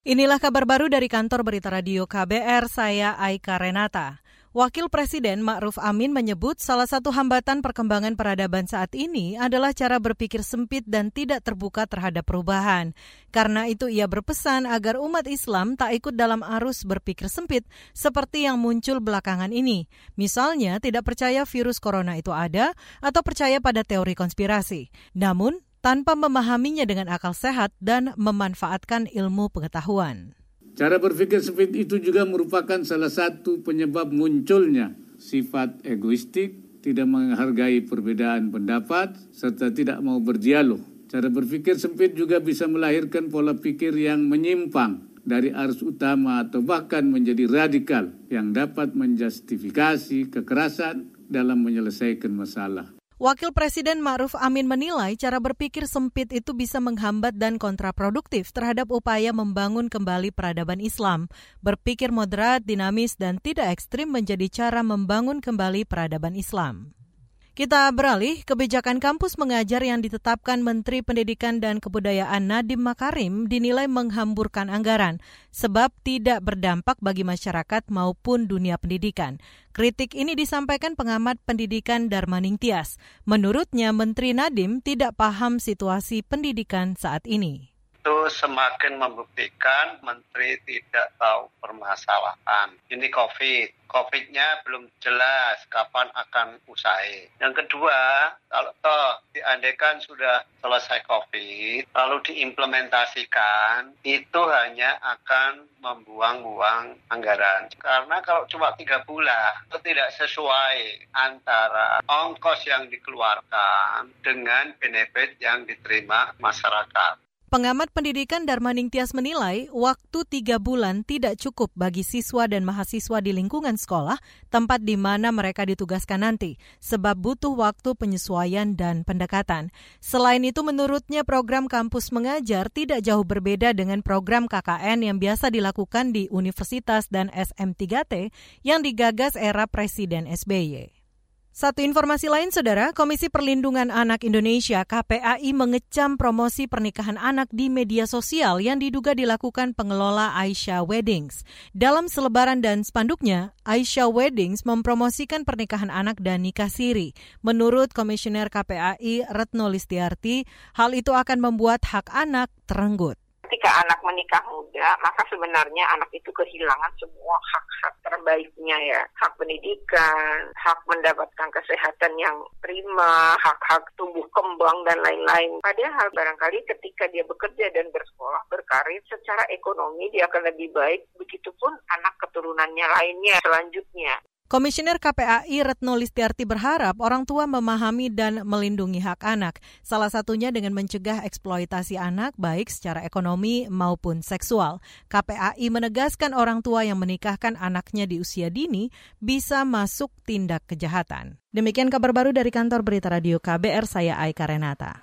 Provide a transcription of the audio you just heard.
Inilah kabar baru dari kantor berita radio KBR, saya Aika Renata. Wakil Presiden Ma'ruf Amin menyebut salah satu hambatan perkembangan peradaban saat ini adalah cara berpikir sempit dan tidak terbuka terhadap perubahan. Karena itu ia berpesan agar umat Islam tak ikut dalam arus berpikir sempit seperti yang muncul belakangan ini. Misalnya tidak percaya virus corona itu ada atau percaya pada teori konspirasi. Namun, tanpa memahaminya dengan akal sehat dan memanfaatkan ilmu pengetahuan. Cara berpikir sempit itu juga merupakan salah satu penyebab munculnya sifat egoistik, tidak menghargai perbedaan pendapat, serta tidak mau berdialog. Cara berpikir sempit juga bisa melahirkan pola pikir yang menyimpang dari arus utama atau bahkan menjadi radikal yang dapat menjustifikasi kekerasan dalam menyelesaikan masalah. Wakil Presiden Ma'ruf Amin menilai cara berpikir sempit itu bisa menghambat dan kontraproduktif terhadap upaya membangun kembali peradaban Islam. Berpikir moderat, dinamis, dan tidak ekstrim menjadi cara membangun kembali peradaban Islam. Kita beralih, kebijakan kampus mengajar yang ditetapkan Menteri Pendidikan dan Kebudayaan Nadiem Makarim dinilai menghamburkan anggaran sebab tidak berdampak bagi masyarakat maupun dunia pendidikan. Kritik ini disampaikan pengamat pendidikan Darmaning Tias. Menurutnya Menteri Nadiem tidak paham situasi pendidikan saat ini itu semakin membuktikan menteri tidak tahu permasalahan. Ini COVID. COVID-nya belum jelas kapan akan usai. Yang kedua, kalau toh diandekan sudah selesai COVID, lalu diimplementasikan, itu hanya akan membuang-buang anggaran. Karena kalau cuma tiga bulan, itu tidak sesuai antara ongkos yang dikeluarkan dengan benefit yang diterima masyarakat. Pengamat pendidikan Darmaning Tias menilai waktu tiga bulan tidak cukup bagi siswa dan mahasiswa di lingkungan sekolah, tempat di mana mereka ditugaskan nanti, sebab butuh waktu penyesuaian dan pendekatan. Selain itu, menurutnya program kampus mengajar tidak jauh berbeda dengan program KKN yang biasa dilakukan di universitas dan SM3T yang digagas era Presiden SBY. Satu informasi lain, Saudara, Komisi Perlindungan Anak Indonesia KPAI mengecam promosi pernikahan anak di media sosial yang diduga dilakukan pengelola Aisyah Weddings. Dalam selebaran dan spanduknya, Aisyah Weddings mempromosikan pernikahan anak dan nikah siri. Menurut Komisioner KPAI Retno Listiarti, hal itu akan membuat hak anak terenggut ketika anak menikah muda, maka sebenarnya anak itu kehilangan semua hak-hak terbaiknya ya. Hak pendidikan, hak mendapatkan kesehatan yang prima, hak-hak tumbuh kembang, dan lain-lain. Padahal barangkali ketika dia bekerja dan bersekolah, berkarir, secara ekonomi dia akan lebih baik. Begitupun anak keturunannya lainnya selanjutnya. Komisioner KPAI Retno Listiarti berharap orang tua memahami dan melindungi hak anak, salah satunya dengan mencegah eksploitasi anak baik secara ekonomi maupun seksual. KPAI menegaskan orang tua yang menikahkan anaknya di usia dini bisa masuk tindak kejahatan. Demikian kabar baru dari kantor Berita Radio KBR, saya Aika Renata.